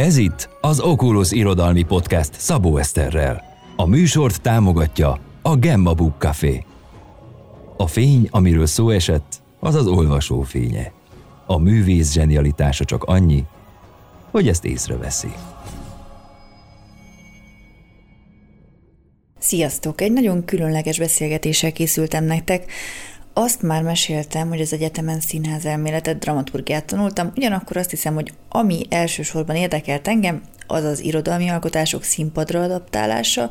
Ez itt az Oculus Irodalmi Podcast Szabó Eszterrel. A műsort támogatja a Gemma Book Café. A fény, amiről szó esett, az az olvasó fénye. A művész zsenialitása csak annyi, hogy ezt észreveszi. Sziasztok! Egy nagyon különleges beszélgetéssel készültem nektek. Azt már meséltem, hogy az egyetemen színház elméletet, dramaturgiát tanultam, ugyanakkor azt hiszem, hogy ami elsősorban érdekelt engem, az az irodalmi alkotások színpadra adaptálása.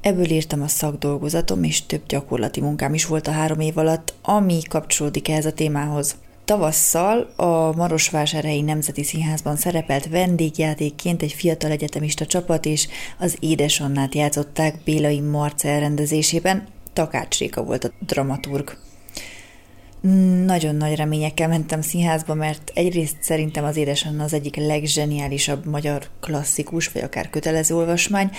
Ebből írtam a szakdolgozatom, és több gyakorlati munkám is volt a három év alatt, ami kapcsolódik ehhez a témához. Tavasszal a Marosvásárhelyi Nemzeti Színházban szerepelt vendégjátékként egy fiatal egyetemista csapat, és az Édesannát játszották Bélai Marcel rendezésében. Takács Réka volt a dramaturg. Nagyon nagy reményekkel mentem színházba, mert egyrészt szerintem az Édesanna az egyik legzseniálisabb magyar klasszikus, vagy akár kötelező olvasmány,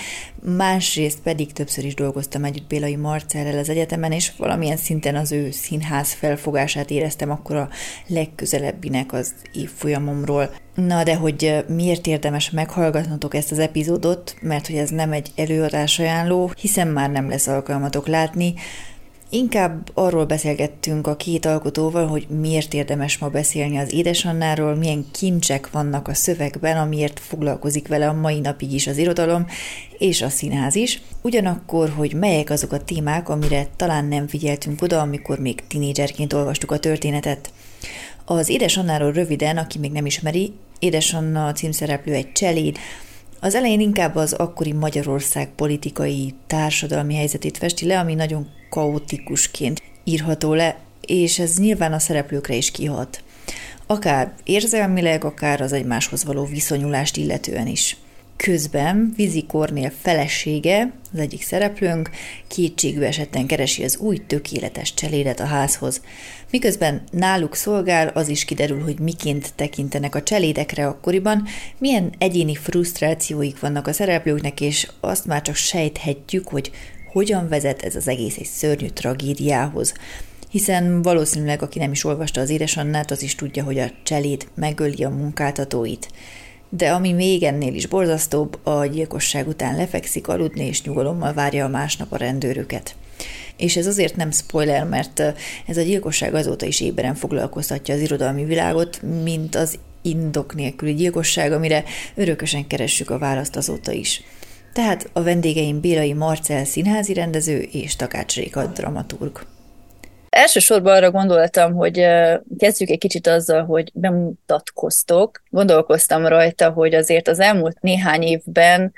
másrészt pedig többször is dolgoztam együtt Bélai Marcellel az egyetemen, és valamilyen szinten az ő színház felfogását éreztem akkor a legközelebbinek az évfolyamomról. Na de hogy miért érdemes meghallgatnotok ezt az epizódot, mert hogy ez nem egy előadás ajánló, hiszen már nem lesz alkalmatok látni, Inkább arról beszélgettünk a két alkotóval, hogy miért érdemes ma beszélni az édesannáról, milyen kincsek vannak a szövegben, amiért foglalkozik vele a mai napig is az irodalom és a színház is. Ugyanakkor, hogy melyek azok a témák, amire talán nem figyeltünk oda, amikor még tinédzserként olvastuk a történetet. Az édesannáról röviden, aki még nem ismeri, édesanna címszereplő egy cseléd, az elején inkább az akkori Magyarország politikai, társadalmi helyzetét festi le, ami nagyon kaotikusként írható le, és ez nyilván a szereplőkre is kihat. Akár érzelmileg, akár az egymáshoz való viszonyulást illetően is. Közben Vizi Kornél felesége, az egyik szereplőnk, kétségbe esetten keresi az új tökéletes cselédet a házhoz. Miközben náluk szolgál, az is kiderül, hogy miként tekintenek a cselédekre akkoriban, milyen egyéni frusztrációik vannak a szereplőknek, és azt már csak sejthetjük, hogy hogyan vezet ez az egész egy szörnyű tragédiához. Hiszen valószínűleg, aki nem is olvasta az édesannát, az is tudja, hogy a cseléd megöli a munkáltatóit. De ami még ennél is borzasztóbb, a gyilkosság után lefekszik aludni, és nyugalommal várja a másnap a rendőröket. És ez azért nem spoiler, mert ez a gyilkosság azóta is éberen foglalkoztatja az irodalmi világot, mint az indok nélküli gyilkosság, amire örökösen keressük a választ azóta is. Tehát a vendégeim Bélai Marcel színházi rendező és Takács Réka dramaturg. Elsősorban arra gondoltam, hogy kezdjük egy kicsit azzal, hogy bemutatkoztok. Gondolkoztam rajta, hogy azért az elmúlt néhány évben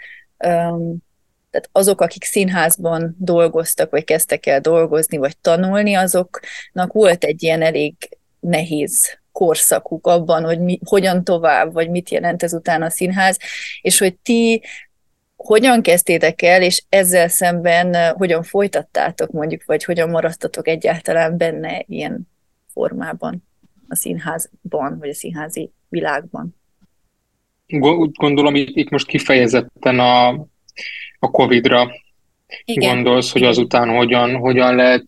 tehát azok, akik színházban dolgoztak, vagy kezdtek el dolgozni, vagy tanulni, azoknak volt egy ilyen elég nehéz korszakuk abban, hogy mi, hogyan tovább, vagy mit jelent ezután a színház, és hogy ti hogyan kezdtétek el, és ezzel szemben hogyan folytattátok mondjuk, vagy hogyan maradtatok egyáltalán benne ilyen formában a színházban, vagy a színházi világban? Úgy gondolom, itt, itt most kifejezetten a, a Covid-ra Igen. gondolsz, hogy azután hogyan, hogyan lehet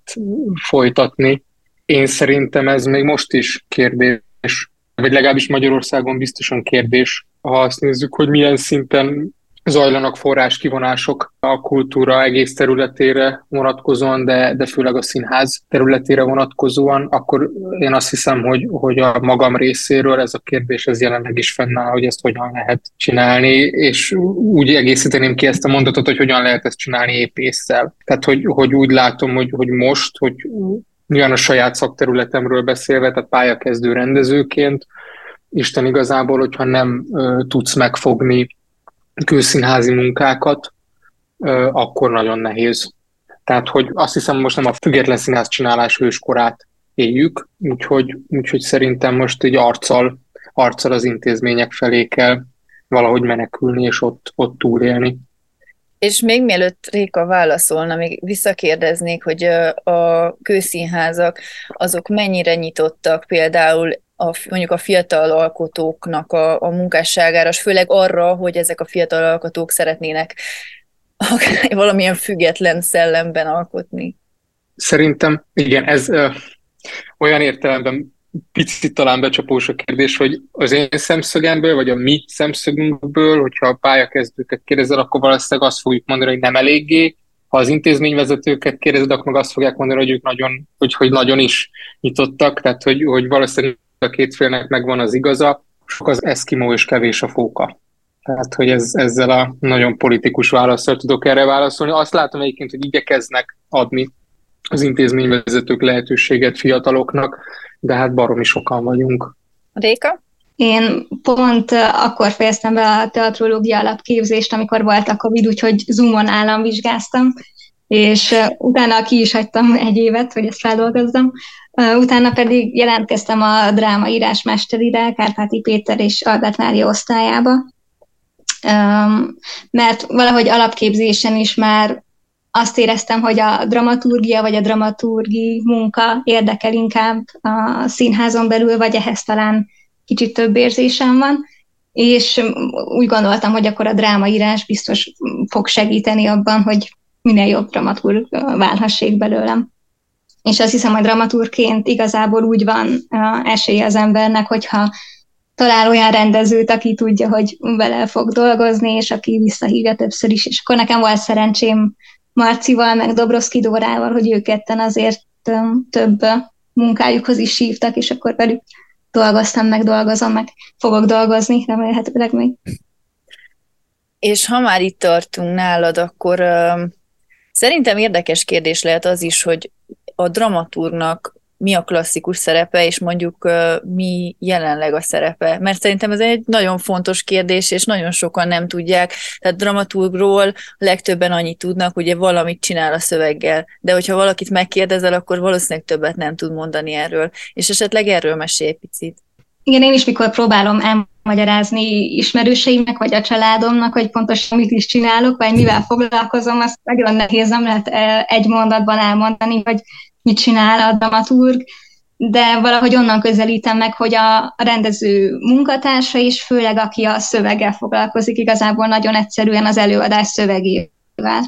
folytatni. Én szerintem ez még most is kérdés, vagy legalábbis Magyarországon biztosan kérdés, ha azt nézzük, hogy milyen szinten zajlanak forráskivonások a kultúra egész területére vonatkozóan, de, de főleg a színház területére vonatkozóan, akkor én azt hiszem, hogy, hogy a magam részéről ez a kérdés ez jelenleg is fennáll, hogy ezt hogyan lehet csinálni, és úgy egészíteném ki ezt a mondatot, hogy hogyan lehet ezt csinálni épésszel. Tehát, hogy, hogy úgy látom, hogy, hogy most, hogy nyilván a saját szakterületemről beszélve, tehát pályakezdő rendezőként, Isten igazából, hogyha nem ö, tudsz megfogni külszínházi munkákat, akkor nagyon nehéz. Tehát, hogy azt hiszem, most nem a független színház csinálás őskorát éljük, úgyhogy, úgyhogy szerintem most egy arccal, arccal az intézmények felé kell valahogy menekülni, és ott, ott túlélni. És még mielőtt Réka válaszolna, még visszakérdeznék, hogy a kőszínházak azok mennyire nyitottak például a, mondjuk a fiatal alkotóknak a, a munkásságára, és főleg arra, hogy ezek a fiatal alkotók szeretnének valamilyen független szellemben alkotni. Szerintem igen, ez ö, olyan értelemben picit talán becsapós a kérdés, hogy az én szemszögemből, vagy a mi szemszögünkből, hogyha a pályakezdőket kérdezel, akkor valószínűleg azt fogjuk mondani, hogy nem eléggé, ha az intézményvezetőket kérdezed, akkor meg azt fogják mondani, hogy ők nagyon, hogy, hogy nagyon is nyitottak, tehát hogy, hogy valószínűleg a két félnek megvan az igaza, sok az eszkimó és kevés a fóka. Tehát, hogy ez, ezzel a nagyon politikus válaszsal tudok erre válaszolni. Azt látom egyébként, hogy igyekeznek adni az intézményvezetők lehetőséget fiataloknak, de hát baromi sokan vagyunk. Réka? Én pont akkor fejeztem be a teatrológia alapképzést, amikor volt a Covid, úgyhogy Zoomon államvizsgáztam, és utána ki is hagytam egy évet, hogy ezt feldolgozzam. Utána pedig jelentkeztem a drámaírás mesterire, Kárpáti Péter és Albert Mária osztályába, mert valahogy alapképzésen is már azt éreztem, hogy a dramaturgia vagy a dramaturgi munka érdekel inkább a színházon belül, vagy ehhez talán kicsit több érzésem van, és úgy gondoltam, hogy akkor a drámaírás biztos fog segíteni abban, hogy minél jobb dramaturg válhassék belőlem. És azt hiszem, hogy dramaturgként igazából úgy van esélye az embernek, hogyha talál olyan rendezőt, aki tudja, hogy vele fog dolgozni, és aki visszahívja többször is. És akkor nekem volt szerencsém Marcival, meg Dobroszki Dórával, hogy ők ketten azért több munkájukhoz is hívtak, és akkor velük dolgoztam, meg dolgozom, meg fogok dolgozni, remélhetőleg még. És ha már itt tartunk nálad, akkor uh, szerintem érdekes kérdés lehet az is, hogy a dramaturgnak mi a klasszikus szerepe, és mondjuk mi jelenleg a szerepe. Mert szerintem ez egy nagyon fontos kérdés, és nagyon sokan nem tudják. Tehát dramaturgról legtöbben annyit tudnak, ugye valamit csinál a szöveggel, de hogyha valakit megkérdezel, akkor valószínűleg többet nem tud mondani erről. És esetleg erről mesélj egy picit. Igen, én is mikor próbálom elmagyarázni ismerőseimnek, vagy a családomnak, hogy pontosan mit is csinálok, vagy mivel foglalkozom, azt nagyon nehéz, nem lehet egy mondatban elmondani, vagy mit csinál a dramaturg, de valahogy onnan közelítem meg, hogy a rendező munkatársa is, főleg aki a szöveggel foglalkozik, igazából nagyon egyszerűen az előadás szövegével.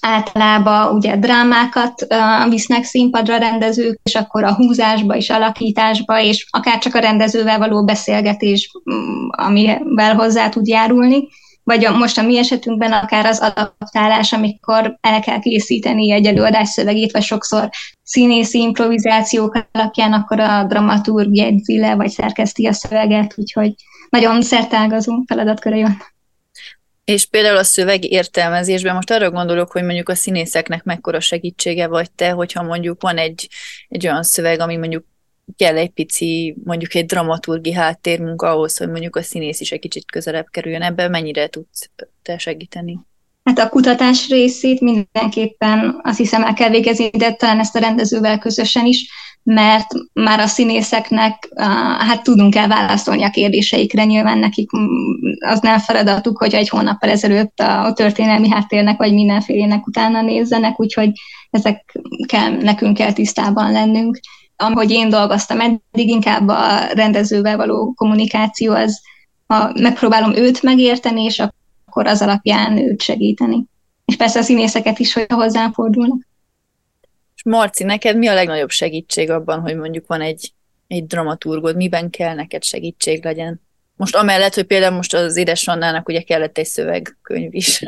Általában ugye drámákat uh, visznek színpadra rendezők, és akkor a húzásba és alakításba, és akár csak a rendezővel való beszélgetés, mm, amivel hozzá tud járulni vagy a, most a mi esetünkben akár az adaptálás, amikor el kell készíteni egy előadás szövegét, vagy sokszor színészi improvizációk alapján, akkor a dramaturg jegyzi le, vagy szerkeszti a szöveget, úgyhogy nagyon szertágazó feladatkörei van. És például a szöveg értelmezésben most arra gondolok, hogy mondjuk a színészeknek mekkora segítsége vagy te, hogyha mondjuk van egy, egy olyan szöveg, ami mondjuk kell egy pici, mondjuk egy dramaturgi háttérmunka ahhoz, hogy mondjuk a színész is egy kicsit közelebb kerüljön. Ebben mennyire tudsz te segíteni? Hát a kutatás részét mindenképpen azt hiszem el kell végezni, de talán ezt a rendezővel közösen is, mert már a színészeknek, hát tudunk el válaszolni a kérdéseikre, nyilván nekik az nem feladatuk, hogy egy hónappal ezelőtt a történelmi háttérnek vagy mindenfélének utána nézzenek, úgyhogy ezek kell, nekünk kell tisztában lennünk ahogy én dolgoztam eddig, inkább a rendezővel való kommunikáció az, ha megpróbálom őt megérteni, és akkor az alapján őt segíteni. És persze a színészeket is, hogy hozzám fordulnak. És Marci, neked mi a legnagyobb segítség abban, hogy mondjuk van egy, egy dramaturgod, miben kell neked segítség legyen? Most amellett, hogy például most az édesanyának ugye kellett egy szövegkönyv is.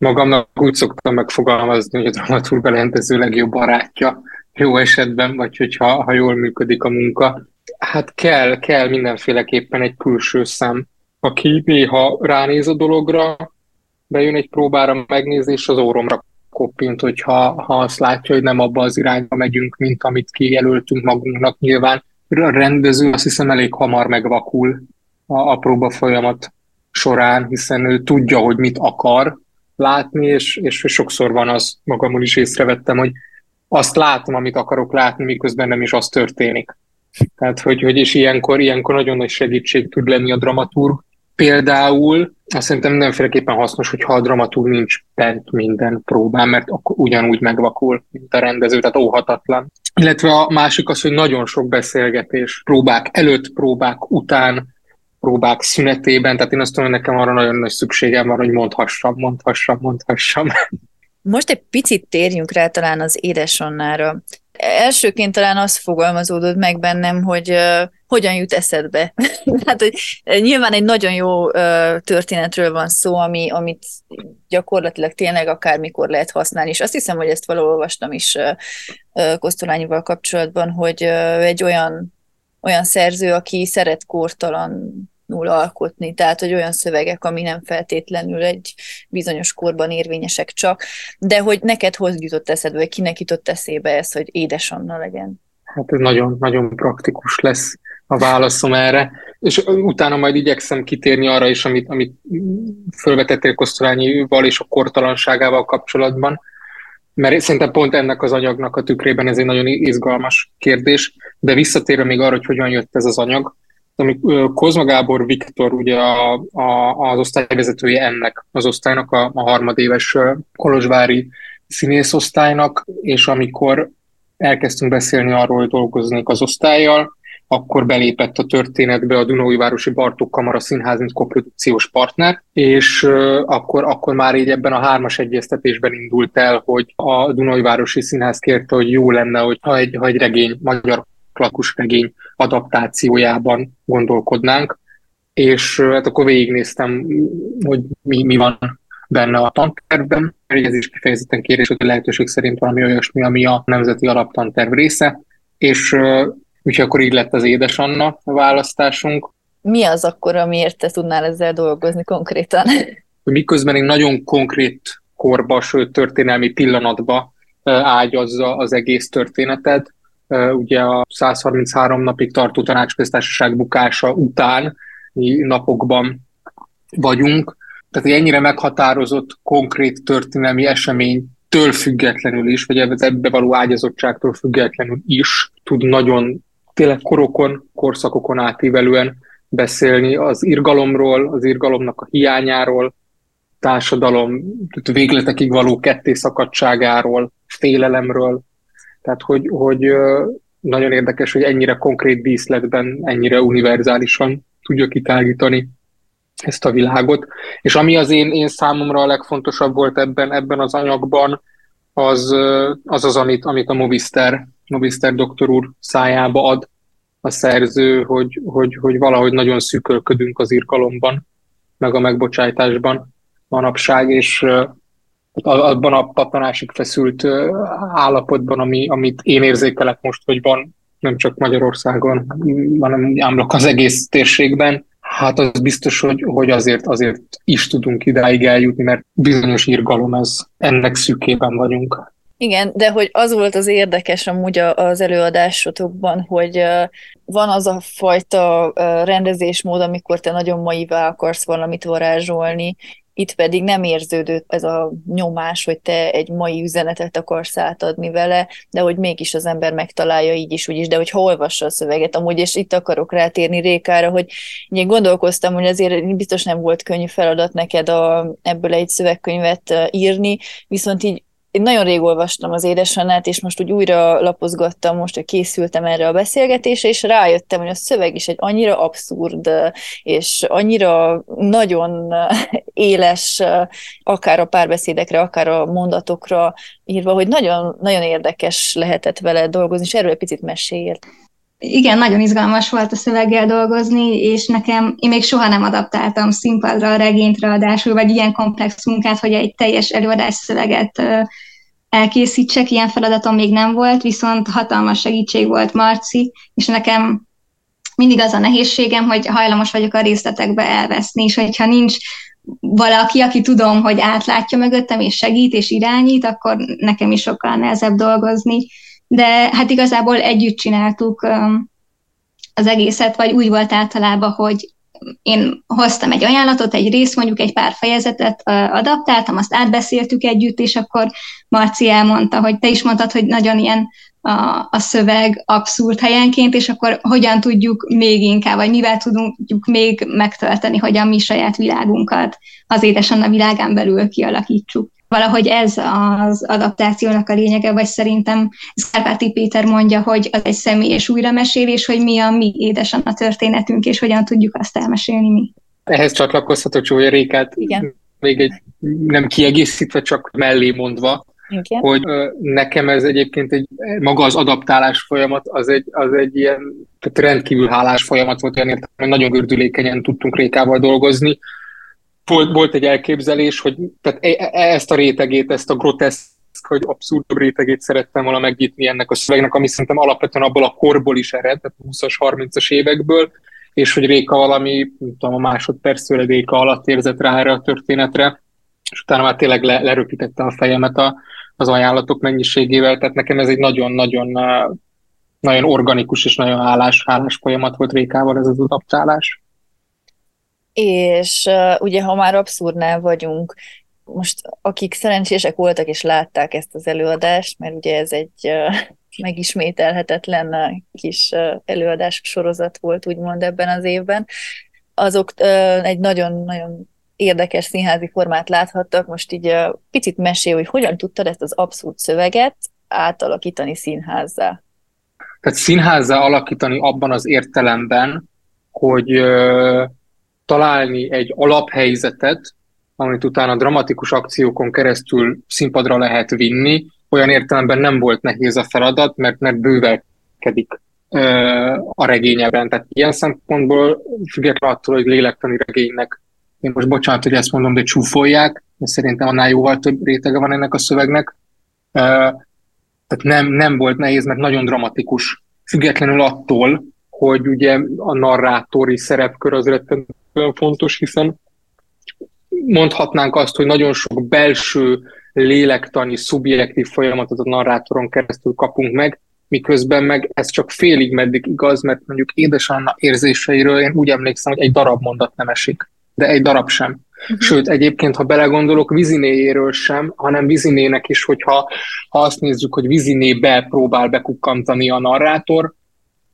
Magamnak úgy szoktam megfogalmazni, hogy a dramaturg a rendező legjobb barátja jó esetben, vagy hogyha ha jól működik a munka. Hát kell, kell mindenféleképpen egy külső szem, aki néha ránéz a dologra, bejön egy próbára megnézni, és az óromra koppint, hogyha ha azt látja, hogy nem abba az irányba megyünk, mint amit kijelöltünk magunknak nyilván. A rendező azt hiszem elég hamar megvakul a, a próba folyamat során, hiszen ő tudja, hogy mit akar látni, és, és sokszor van az, magamon is észrevettem, hogy azt látom, amit akarok látni, miközben nem is az történik. Tehát, hogy, hogy és ilyenkor, ilyenkor nagyon nagy segítség tud lenni a dramaturg. Például azt szerintem mindenféleképpen hasznos, hogyha a dramaturg nincs bent minden próbán, mert akkor ugyanúgy megvakul, mint a rendező, tehát óhatatlan. Illetve a másik az, hogy nagyon sok beszélgetés, próbák előtt, próbák után, próbák szünetében, tehát én azt tudom, hogy nekem arra nagyon nagy szükségem van, hogy mondhassam, mondhassam, mondhassam. Most egy picit térjünk rá talán az édesonnára. Elsőként talán az fogalmazódott meg bennem, hogy uh, hogyan jut eszedbe. hát, hogy nyilván egy nagyon jó uh, történetről van szó, ami, amit gyakorlatilag tényleg akármikor lehet használni, és azt hiszem, hogy ezt valahol olvastam is uh, Kosztolányival kapcsolatban, hogy uh, egy olyan, olyan szerző, aki szeret kortalan alkotni, tehát hogy olyan szövegek, ami nem feltétlenül egy bizonyos korban érvényesek csak, de hogy neked hogy jutott eszedbe, vagy kinek jutott eszébe ez, hogy édesanna legyen? Hát ez nagyon, nagyon praktikus lesz a válaszom erre, és utána majd igyekszem kitérni arra is, amit, amit felvetettél Kosztolányival és a kortalanságával kapcsolatban, mert szerintem pont ennek az anyagnak a tükrében ez egy nagyon izgalmas kérdés, de visszatérve még arra, hogy hogyan jött ez az anyag, amikor Kozma Gábor Viktor, ugye a, a, az osztályvezetője ennek az osztálynak, a, a harmadéves kolozsvári színészosztálynak, és amikor elkezdtünk beszélni arról, hogy dolgoznék az osztályjal, akkor belépett a történetbe a Dunói Városi Bartók Kamara Színház, mint koprodukciós partner, és akkor, akkor már így ebben a hármas egyeztetésben indult el, hogy a Dunói Városi Színház kérte, hogy jó lenne, hogy ha egy, ha egy regény, magyar klakus regény adaptációjában gondolkodnánk, és hát akkor végignéztem, hogy mi, mi van benne a tantervben, ez is kifejezetten kérés, hogy lehetőség szerint valami olyasmi, ami a nemzeti alaptanterv része, és úgyhogy akkor így lett az Édesanna a választásunk. Mi az akkor, amiért te tudnál ezzel dolgozni konkrétan? Miközben egy nagyon konkrét korba, sőt történelmi pillanatba ágyazza az egész történetet, ugye a 133 napig tartó tanácsköztársaság bukása után napokban vagyunk. Tehát egy ennyire meghatározott, konkrét történelmi eseménytől függetlenül is, vagy ebbe való ágyazottságtól függetlenül is tud nagyon tényleg korokon, korszakokon átívelően beszélni az irgalomról, az irgalomnak a hiányáról, társadalom végletekig való kettészakadtságáról, félelemről, tehát, hogy, hogy nagyon érdekes, hogy ennyire konkrét díszletben, ennyire univerzálisan tudja kitágítani ezt a világot. És ami az én, én számomra a legfontosabb volt ebben, ebben az anyagban, az az, az amit, amit a Movister, Movister doktor úr szájába ad a szerző, hogy, hogy, hogy valahogy nagyon szűkölködünk az irgalomban, meg a megbocsájtásban manapság, és abban a pattanásig feszült állapotban, ami, amit én érzékelek most, hogy van nem csak Magyarországon, hanem ámlok az egész térségben, hát az biztos, hogy, hogy azért, azért is tudunk idáig eljutni, mert bizonyos irgalom ez, ennek szűkében vagyunk. Igen, de hogy az volt az érdekes amúgy az előadásotokban, hogy van az a fajta rendezésmód, amikor te nagyon maivá akarsz valamit varázsolni, itt pedig nem érződött ez a nyomás, hogy te egy mai üzenetet akarsz átadni vele, de hogy mégis az ember megtalálja így is, úgy is, de hogy ha olvassa a szöveget amúgy, és itt akarok rátérni Rékára, hogy én gondolkoztam, hogy azért biztos nem volt könnyű feladat neked a, ebből egy szövegkönyvet írni, viszont így én nagyon rég olvastam az édesanyát, és most úgy újra lapozgattam, most, hogy készültem erre a beszélgetésre, és rájöttem, hogy a szöveg is egy annyira abszurd, és annyira nagyon éles, akár a párbeszédekre, akár a mondatokra írva, hogy nagyon, nagyon érdekes lehetett vele dolgozni, és erről egy picit meséljél. Igen, nagyon izgalmas volt a szöveggel dolgozni, és nekem, én még soha nem adaptáltam színpadra, regényt ráadásul, vagy ilyen komplex munkát, hogy egy teljes előadás szöveget elkészítsek, ilyen feladatom még nem volt, viszont hatalmas segítség volt Marci, és nekem mindig az a nehézségem, hogy hajlamos vagyok a részletekbe elveszni, és hogyha nincs valaki, aki tudom, hogy átlátja mögöttem, és segít, és irányít, akkor nekem is sokkal nehezebb dolgozni de hát igazából együtt csináltuk az egészet, vagy úgy volt általában, hogy én hoztam egy ajánlatot, egy rész, mondjuk egy pár fejezetet adaptáltam, azt átbeszéltük együtt, és akkor Marci elmondta, hogy te is mondtad, hogy nagyon ilyen a, a szöveg abszurd helyenként, és akkor hogyan tudjuk még inkább, vagy mivel tudjuk még megtölteni, hogy a mi saját világunkat az édesanna világán belül kialakítsuk valahogy ez az adaptációnak a lényege, vagy szerintem Szkárpáti Péter mondja, hogy az egy személyes újramesélés, hogy mi a mi édesanyja történetünk, és hogyan tudjuk azt elmesélni mi. Ehhez csatlakozhatok Csója Rékát. Igen. még egy nem kiegészítve, csak mellé mondva, igen. hogy nekem ez egyébként egy, maga az adaptálás folyamat, az egy, az egy ilyen tehát rendkívül hálás folyamat volt, olyan értem, hogy nagyon gördülékenyen tudtunk Rékával dolgozni. Volt, volt egy elképzelés, hogy tehát e, e, ezt a rétegét, ezt a groteszk, hogy abszurdabb rétegét szerettem volna megnyitni ennek a szövegnek, ami szerintem alapvetően abból a korból is ered, tehát 20-as, 30-as évekből, és hogy Réka valami, nem tudom, a másodperc szöledéka alatt érzett rá erre a történetre, és utána már tényleg le, leröpítette a fejemet a, az ajánlatok mennyiségével, tehát nekem ez egy nagyon-nagyon nagyon organikus és nagyon hálás, hálás folyamat volt Rékával ez az adaptálás. És uh, ugye, ha már abszurdnál vagyunk, most akik szerencsések voltak és látták ezt az előadást, mert ugye ez egy uh, megismételhetetlen kis uh, előadás sorozat volt, úgymond ebben az évben, azok uh, egy nagyon-nagyon érdekes színházi formát láthattak. Most így uh, picit mesél, hogy hogyan tudtad ezt az abszurd szöveget átalakítani színházzá? Tehát színházzá alakítani abban az értelemben, hogy uh, találni egy alaphelyzetet, amit utána dramatikus akciókon keresztül színpadra lehet vinni, olyan értelemben nem volt nehéz a feladat, mert, mert bővelkedik uh, a regényeben. Tehát ilyen szempontból függetlenül attól, hogy lélektani regénynek én most bocsánat, hogy ezt mondom, de csúfolják, de szerintem annál jóval több rétege van ennek a szövegnek. Tehát nem, nem volt nehéz, mert nagyon dramatikus. Függetlenül attól, hogy ugye a narrátori szerepkör az rettentően fontos, hiszen mondhatnánk azt, hogy nagyon sok belső lélektani, szubjektív folyamatot a narrátoron keresztül kapunk meg, miközben meg ez csak félig meddig igaz, mert mondjuk édesanna érzéseiről én úgy emlékszem, hogy egy darab mondat nem esik de egy darab sem. Uh-huh. Sőt, egyébként, ha belegondolok, Vizinéjéről sem, hanem Vizinének is, hogyha ha azt nézzük, hogy Vizinébe próbál bekukkantani a narrátor,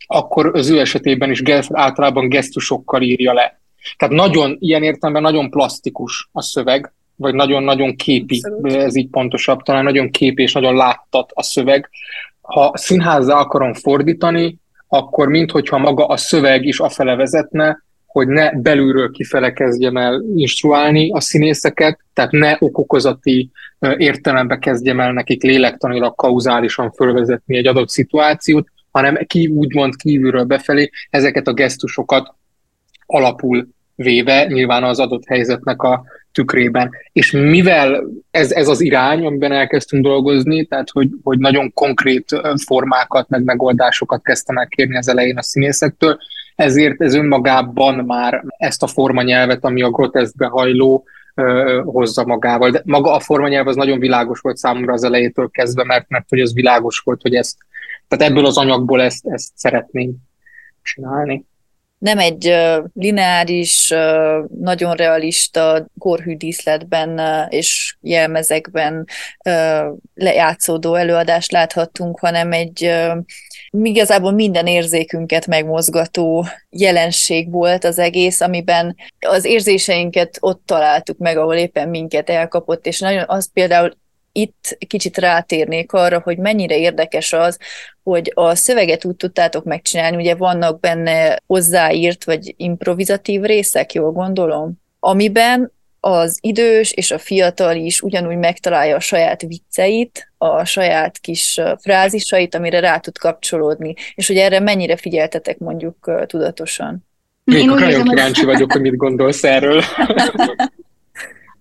akkor az ő esetében is általában gesztusokkal írja le. Tehát nagyon, ilyen értelemben nagyon plastikus a szöveg, vagy nagyon-nagyon képi, Abszolút. ez így pontosabb, talán nagyon képi és nagyon láttat a szöveg. Ha színházzá akarom fordítani, akkor minthogyha maga a szöveg is afele vezetne, hogy ne belülről kifele kezdjem el instruálni a színészeket, tehát ne okokozati értelembe kezdjem el nekik lélektanilag kauzálisan fölvezetni egy adott szituációt, hanem ki, úgymond kívülről befelé ezeket a gesztusokat alapul véve, nyilván az adott helyzetnek a tükrében. És mivel ez, ez az irány, amiben elkezdtünk dolgozni, tehát hogy, hogy nagyon konkrét formákat, meg megoldásokat kezdtem kérni az elején a színészektől, ezért ez önmagában már ezt a formanyelvet, ami a groteszkbe hajló, hozza magával. De maga a formanyelv az nagyon világos volt számomra az elejétől kezdve, mert, mert hogy az világos volt, hogy ezt, tehát ebből az anyagból ezt, ezt szeretnénk csinálni. Nem egy lineáris, nagyon realista korhű díszletben és jelmezekben lejátszódó előadást láthattunk, hanem egy igazából minden érzékünket megmozgató jelenség volt az egész, amiben az érzéseinket ott találtuk meg, ahol éppen minket elkapott, és nagyon az például itt kicsit rátérnék arra, hogy mennyire érdekes az, hogy a szöveget úgy tudtátok megcsinálni, ugye vannak benne hozzáírt vagy improvizatív részek, jól gondolom, amiben az idős és a fiatal is ugyanúgy megtalálja a saját vicceit, a saját kis frázisait, amire rá tud kapcsolódni, és hogy erre mennyire figyeltetek mondjuk tudatosan. Én nagyon kíváncsi vagyok, hogy mit gondolsz erről.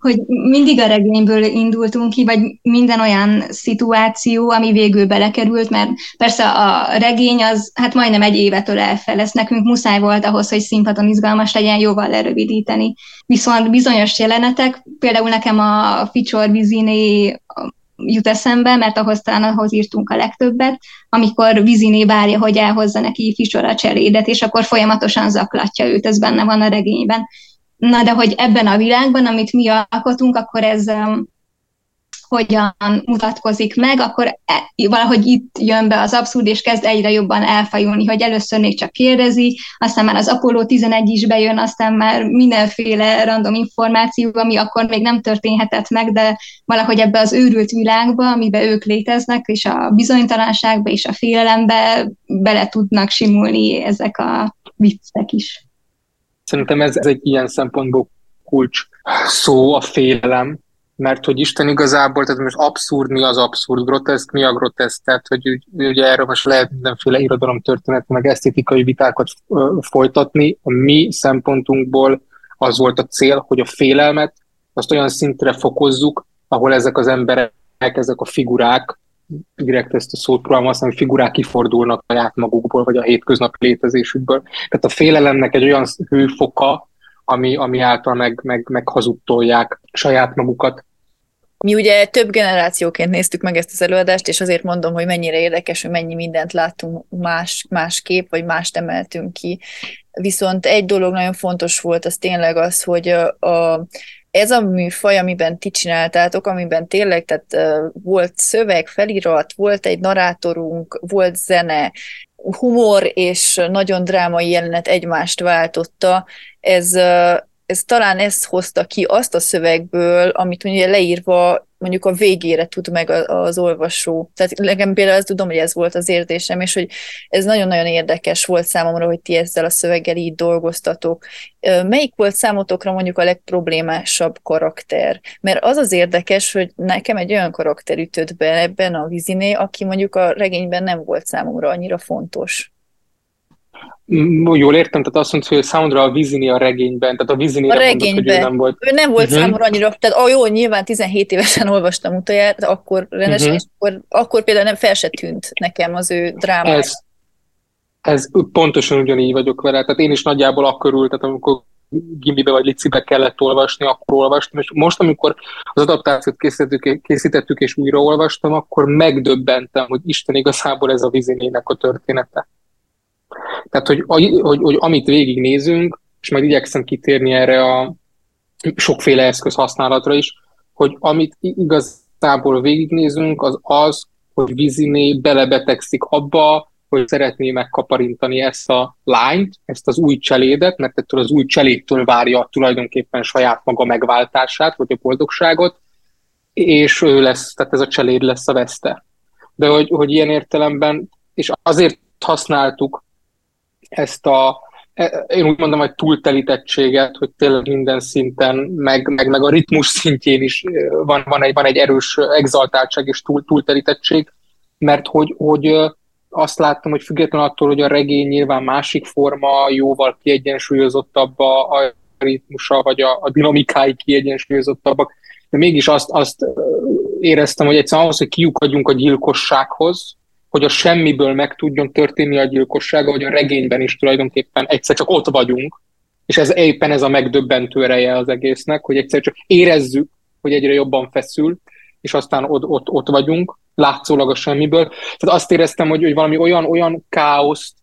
hogy mindig a regényből indultunk ki, vagy minden olyan szituáció, ami végül belekerült, mert persze a regény az hát majdnem egy évetől elfel, ez nekünk muszáj volt ahhoz, hogy színpadon izgalmas legyen, jóval lerövidíteni. Viszont bizonyos jelenetek, például nekem a Ficsor Viziné jut eszembe, mert ahhoz talán ahhoz írtunk a legtöbbet, amikor Viziné várja, hogy elhozza neki Ficsor a cselédet, és akkor folyamatosan zaklatja őt, ez benne van a regényben Na de hogy ebben a világban, amit mi alkotunk, akkor ez um, hogyan mutatkozik meg, akkor e, valahogy itt jön be az abszurd, és kezd egyre jobban elfajulni, hogy először még csak kérdezi, aztán már az Apollo 11 is bejön, aztán már mindenféle random információ, ami akkor még nem történhetett meg, de valahogy ebbe az őrült világba, amiben ők léteznek, és a bizonytalanságba és a félelembe bele tudnak simulni ezek a viccek is. Szerintem ez, ez egy ilyen szempontból kulcs szó a félelem, mert hogy Isten igazából, tehát most abszurd, mi az abszurd, groteszk, mi a groteszk, tehát hogy ugye erről most lehet mindenféle irodalom történet, meg esztétikai vitákat folytatni. A mi szempontunkból az volt a cél, hogy a félelmet azt olyan szintre fokozzuk, ahol ezek az emberek, ezek a figurák, direkt ezt a szót próbálom azt mondani, figurák kifordulnak saját magukból, vagy a hétköznapi létezésükből. Tehát a félelemnek egy olyan hőfoka, ami, ami által meg, meg, meg hazudtolják saját magukat. Mi ugye több generációként néztük meg ezt az előadást, és azért mondom, hogy mennyire érdekes, hogy mennyi mindent láttunk más, másképp, vagy mást emeltünk ki. Viszont egy dolog nagyon fontos volt, az tényleg az, hogy a, a ez a műfaj, amiben ti csináltátok, amiben tényleg tehát, volt szöveg, felirat, volt egy narrátorunk, volt zene, humor és nagyon drámai jelenet egymást váltotta, ez, ez talán ezt hozta ki azt a szövegből, amit ugye leírva mondjuk a végére tud meg az olvasó. Tehát nekem például azt tudom, hogy ez volt az érzésem, és hogy ez nagyon-nagyon érdekes volt számomra, hogy ti ezzel a szöveggel így dolgoztatok. Melyik volt számotokra mondjuk a legproblémásabb karakter? Mert az az érdekes, hogy nekem egy olyan karakter ütött be ebben a viziné, aki mondjuk a regényben nem volt számomra annyira fontos. Jól értem, tehát azt mondta, hogy számodra a Vizini a regényben, tehát a Vizini a regényben. Mondod, hogy ő nem volt. Ő nem volt uh-huh. számomra annyira, tehát oh, jó, nyilván 17 évesen olvastam utoljára, akkor rendesen, uh-huh. és akkor, akkor például nem fel se tűnt nekem az ő drámája. Ez, ez pontosan ugyanígy vagyok vele, tehát én is nagyjából akkor ült, tehát amikor gimibe vagy licibe kellett olvasni, akkor olvastam, és most, amikor az adaptációt készítettük, készítettük és újraolvastam, akkor megdöbbentem, hogy Isten igazából ez a Vizinének a története. Tehát, hogy, hogy, hogy amit végignézünk, és majd igyekszem kitérni erre a sokféle eszköz használatra is, hogy amit igazából végignézünk, az az, hogy Viziné belebetegszik abba, hogy szeretné megkaparintani ezt a lányt, ezt az új cselédet, mert ettől az új cselédtől várja tulajdonképpen saját maga megváltását, vagy a boldogságot, és ő lesz, tehát ez a cseléd lesz a veszte. De hogy, hogy ilyen értelemben, és azért használtuk ezt a, e, én úgy mondom, hogy túltelítettséget, hogy tényleg minden szinten, meg, meg, meg a ritmus szintjén is e, van, van, egy, van egy erős exaltáltság és túl, túltelítettség, mert hogy, hogy azt láttam, hogy függetlenül attól, hogy a regény nyilván másik forma, jóval kiegyensúlyozottabb a, a ritmusa, vagy a, a dinamikái kiegyensúlyozottabbak, de mégis azt, azt éreztem, hogy egyszerűen ahhoz, hogy kiukadjunk a gyilkossághoz, hogy a semmiből meg tudjon történni a gyilkosság, hogy a regényben is tulajdonképpen egyszer csak ott vagyunk, és ez éppen ez a megdöbbentő ereje az egésznek, hogy egyszer csak érezzük, hogy egyre jobban feszül, és aztán ott, ott, ott vagyunk, látszólag a semmiből. Tehát azt éreztem, hogy, hogy valami olyan, olyan káoszt,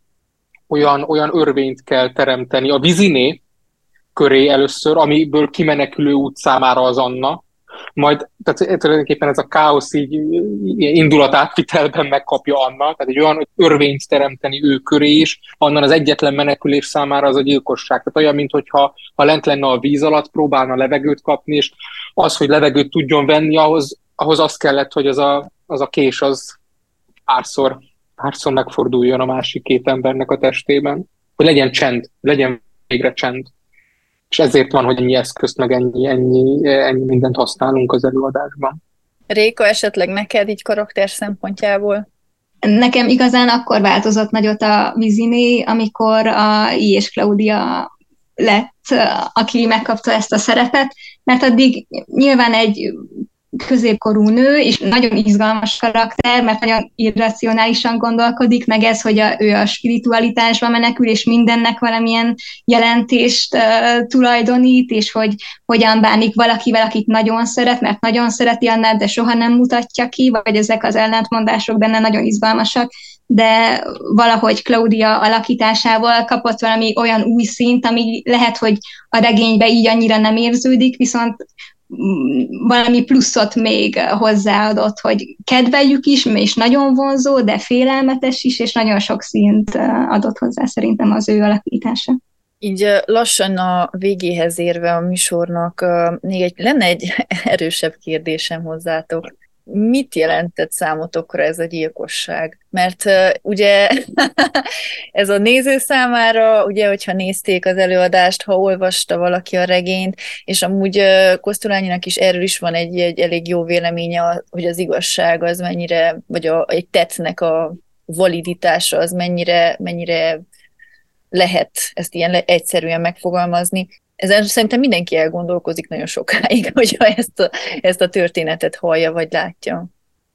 olyan, olyan örvényt kell teremteni a viziné köré először, amiből kimenekülő út számára az Anna, majd tehát tulajdonképpen ez a káosz így indulatátvitelben megkapja Anna, tehát egy olyan örvényt teremteni ő köré is, annan az egyetlen menekülés számára az a gyilkosság. Tehát olyan, mintha ha lent lenne a víz alatt, próbálna levegőt kapni, és az, hogy levegőt tudjon venni, ahhoz, ahhoz azt kellett, hogy az a, az a kés az párszor, párszor megforduljon a másik két embernek a testében. Hogy legyen csend, legyen végre csend és ezért van, hogy ennyi eszközt, meg ennyi, ennyi, ennyi mindent használunk az előadásban. Réka, esetleg neked így karakter szempontjából? Nekem igazán akkor változott nagyot a Viziné, amikor a I és Claudia lett, aki megkapta ezt a szerepet, mert addig nyilván egy középkorú nő, és nagyon izgalmas karakter, mert nagyon irracionálisan gondolkodik, meg ez, hogy a, ő a spiritualitásba menekül, és mindennek valamilyen jelentést uh, tulajdonít, és hogy hogyan bánik valakivel, akit nagyon szeret, mert nagyon szereti annál, de soha nem mutatja ki, vagy ezek az ellentmondások benne nagyon izgalmasak, de valahogy Claudia alakításával kapott valami olyan új szint, ami lehet, hogy a regénybe így annyira nem érződik, viszont valami pluszot még hozzáadott, hogy kedveljük is, és nagyon vonzó, de félelmetes is, és nagyon sok színt adott hozzá szerintem az ő alakítása. Így lassan a végéhez érve a műsornak még egy, lenne egy erősebb kérdésem hozzátok. Mit jelentett számotokra ez a gyilkosság? Mert uh, ugye ez a néző számára, ugye, hogyha nézték az előadást, ha olvasta valaki a regényt, és amúgy uh, Kosztolányinak is erről is van egy, egy elég jó véleménye, hogy az igazság az mennyire, vagy a, egy tettnek a validitása az mennyire, mennyire lehet ezt ilyen egyszerűen megfogalmazni. Ezen szerintem mindenki elgondolkozik nagyon sokáig, hogyha ezt a, ezt a történetet hallja vagy látja.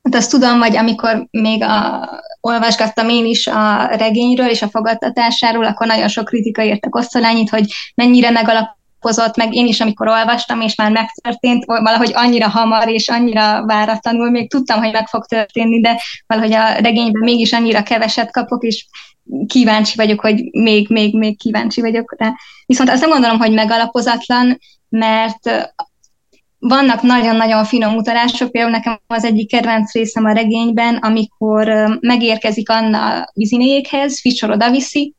Hát azt tudom, hogy amikor még a, olvasgattam én is a regényről és a fogadtatásáról, akkor nagyon sok kritika érte Kosztolányit, hogy mennyire megalapozott, meg én is, amikor olvastam, és már megtörtént, valahogy annyira hamar és annyira váratlanul, még tudtam, hogy meg fog történni, de valahogy a regényben mégis annyira keveset kapok, és kíváncsi vagyok, hogy még, még, még kíváncsi vagyok rá. Viszont azt nem gondolom, hogy megalapozatlan, mert vannak nagyon-nagyon finom utalások, például nekem az egyik kedvenc részem a regényben, amikor megérkezik Anna vizinéjékhez, Fischer oda viszi,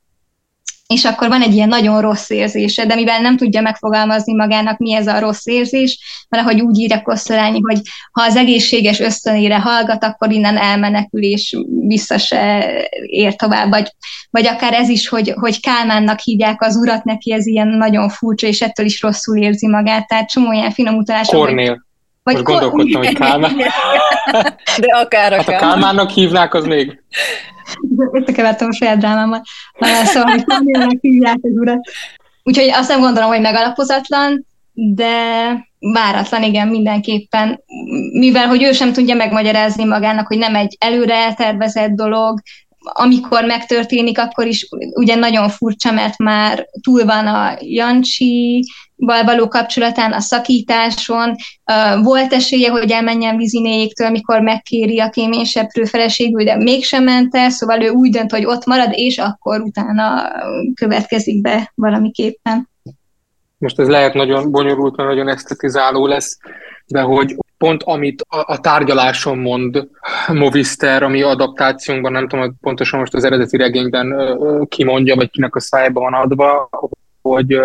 és akkor van egy ilyen nagyon rossz érzése, de mivel nem tudja megfogalmazni magának, mi ez a rossz érzés, valahogy úgy írja Kosztolányi, hogy ha az egészséges ösztönére hallgat, akkor innen elmenekül, és vissza se ér tovább, vagy, vagy akár ez is, hogy, hogy Kálmánnak hívják az urat, neki ez ilyen nagyon furcsa, és ettől is rosszul érzi magát, tehát csomó ilyen finom utalás. Kornél. Vagy Most gondolkodtam, hogy Kálmán. De akár, akár. Hát a Kálmánnak hívnák, az még összekevertem a saját drámámat. Szóval, hogy Cornélnek hívják az urat. Úgyhogy azt nem gondolom, hogy megalapozatlan, de váratlan, igen, mindenképpen. Mivel, hogy ő sem tudja megmagyarázni magának, hogy nem egy előre eltervezett dolog, amikor megtörténik, akkor is ugye nagyon furcsa, mert már túl van a Jancsi való kapcsolatán, a szakításon. Volt esélye, hogy elmenjen Vizinéjéktől, amikor megkéri a kéményseprő feleségül, de mégsem ment el, szóval ő úgy dönt, hogy ott marad, és akkor utána következik be valamiképpen. Most ez lehet nagyon bonyolult, mert nagyon esztetizáló lesz, de hogy pont amit a, a tárgyaláson mond Movister, ami adaptációnkban, nem tudom, hogy pontosan most az eredeti regényben kimondja, vagy kinek a szájba van adva, hogy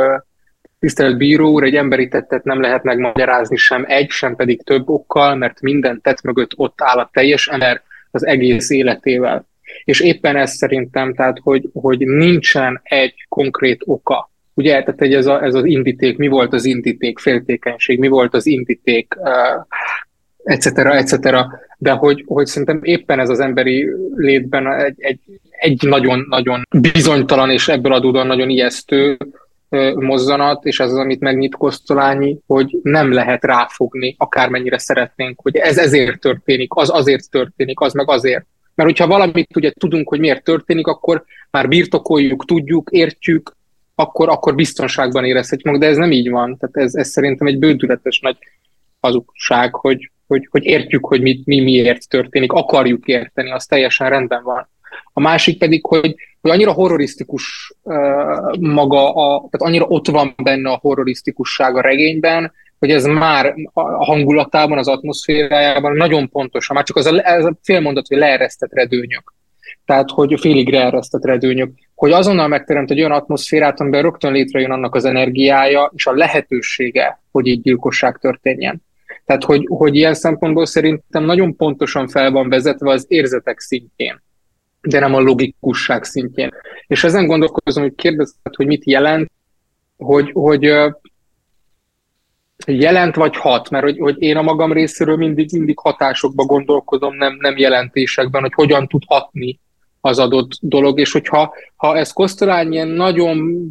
tisztelt bíró úr, egy emberi tettet nem lehet megmagyarázni sem egy, sem pedig több okkal, mert minden tett mögött ott áll a teljes ember az egész életével. És éppen ez szerintem, tehát, hogy, hogy nincsen egy konkrét oka Ugye, tehát egy ez, a, ez az indíték, mi volt az indíték, féltékenység, mi volt az indíték, uh, etc., etc., de hogy, hogy szerintem éppen ez az emberi létben egy, egy, nagyon-nagyon bizonytalan és ebből adódóan nagyon ijesztő mozzanat, és ez az, amit megnyit Kosztolányi, hogy nem lehet ráfogni, akármennyire szeretnénk, hogy ez ezért történik, az azért történik, az meg azért. Mert hogyha valamit ugye tudunk, hogy miért történik, akkor már birtokoljuk, tudjuk, értjük, akkor, akkor biztonságban érezhetjük magunk, de ez nem így van. Tehát ez, ez szerintem egy bődületes nagy hazugság, hogy, hogy, hogy értjük, hogy mit, mi miért történik, akarjuk érteni, az teljesen rendben van. A másik pedig, hogy, hogy annyira horrorisztikus uh, maga, a, tehát annyira ott van benne a horrorisztikusság a regényben, hogy ez már a hangulatában, az atmoszférájában nagyon pontosan, már csak az a, ez a félmondat, hogy leeresztett redőnyök tehát hogy félig reeresztett redőnyök, hogy azonnal megteremt egy olyan atmoszférát, amiben rögtön létrejön annak az energiája és a lehetősége, hogy így gyilkosság történjen. Tehát, hogy, hogy ilyen szempontból szerintem nagyon pontosan fel van vezetve az érzetek szintjén, de nem a logikusság szintjén. És ezen gondolkozom, hogy kérdezted, hogy mit jelent, hogy, hogy jelent vagy hat, mert hogy, hogy én a magam részéről mindig, mindig hatásokba gondolkozom, nem, nem jelentésekben, hogy hogyan tud hatni az adott dolog, és hogyha ha ez Kosztolány ilyen nagyon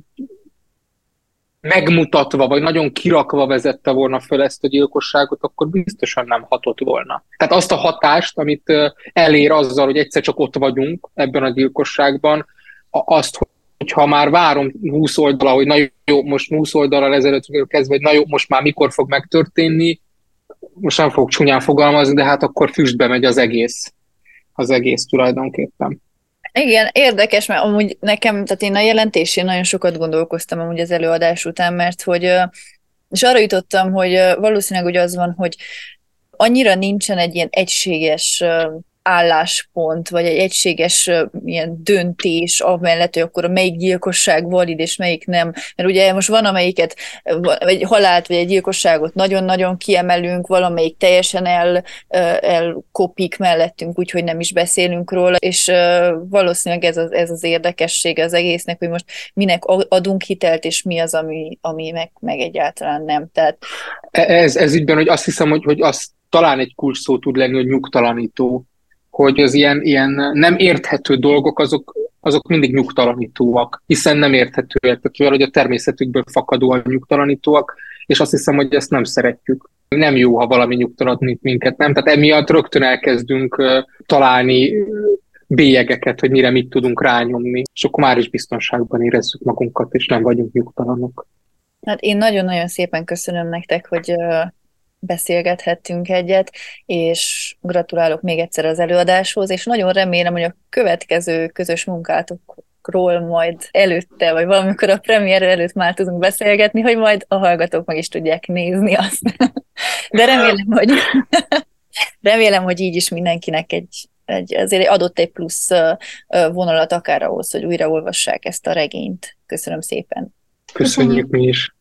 megmutatva, vagy nagyon kirakva vezette volna föl ezt a gyilkosságot, akkor biztosan nem hatott volna. Tehát azt a hatást, amit elér azzal, hogy egyszer csak ott vagyunk ebben a gyilkosságban, azt, hogyha már várom 20 oldala, hogy na jó, most 20 oldalal ezelőtt kezdve, hogy na most már mikor fog megtörténni, most nem fog csúnyán fogalmazni, de hát akkor füstbe megy az egész, az egész tulajdonképpen. Igen, érdekes, mert amúgy nekem, tehát én a jelentésén nagyon sokat gondolkoztam amúgy az előadás után, mert hogy, és arra jutottam, hogy valószínűleg úgy az van, hogy annyira nincsen egy ilyen egységes álláspont, vagy egy egységes ilyen döntés amellett, hogy akkor melyik gyilkosság valid, és melyik nem. Mert ugye most van, amelyiket, egy halált, vagy egy gyilkosságot nagyon-nagyon kiemelünk, valamelyik teljesen el, elkopik mellettünk, úgyhogy nem is beszélünk róla, és valószínűleg ez az, ez az érdekessége az egésznek, hogy most minek adunk hitelt, és mi az, ami, ami meg, meg egyáltalán nem. Tehát... E, ez, ez ügyben, hogy azt hiszem, hogy, hogy az talán egy kulcs szó tud lenni, hogy nyugtalanító hogy az ilyen, ilyen nem érthető dolgok, azok, azok mindig nyugtalanítóak, hiszen nem érthetőek, tehát hogy a természetükből fakadóan nyugtalanítóak, és azt hiszem, hogy ezt nem szeretjük. Nem jó, ha valami nyugtalanít minket, nem? Tehát emiatt rögtön elkezdünk találni bélyegeket, hogy mire mit tudunk rányomni, és akkor már is biztonságban érezzük magunkat, és nem vagyunk nyugtalanok. Hát én nagyon-nagyon szépen köszönöm nektek, hogy beszélgethettünk egyet, és gratulálok még egyszer az előadáshoz, és nagyon remélem, hogy a következő közös munkátokról majd előtte, vagy valamikor a premier előtt már tudunk beszélgetni, hogy majd a hallgatók meg is tudják nézni azt. De remélem, hogy remélem, hogy így is mindenkinek egy, egy azért adott egy plusz vonalat akár ahhoz, hogy újraolvassák ezt a regényt. Köszönöm szépen. Köszönjük mi is.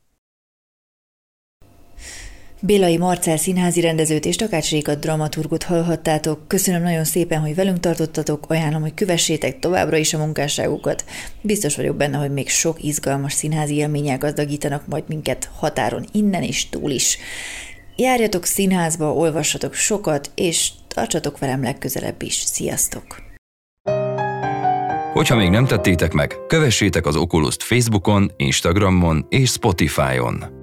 Bélai Marcel színházi rendezőt és Takács Rékat dramaturgot hallhattátok. Köszönöm nagyon szépen, hogy velünk tartottatok, ajánlom, hogy kövessétek továbbra is a munkásságukat. Biztos vagyok benne, hogy még sok izgalmas színházi élménnyel gazdagítanak majd minket határon innen és túl is. Járjatok színházba, olvassatok sokat, és tartsatok velem legközelebb is. Sziasztok! Hogyha még nem tettétek meg, kövessétek az Oculus Facebookon, Instagramon és Spotify-on.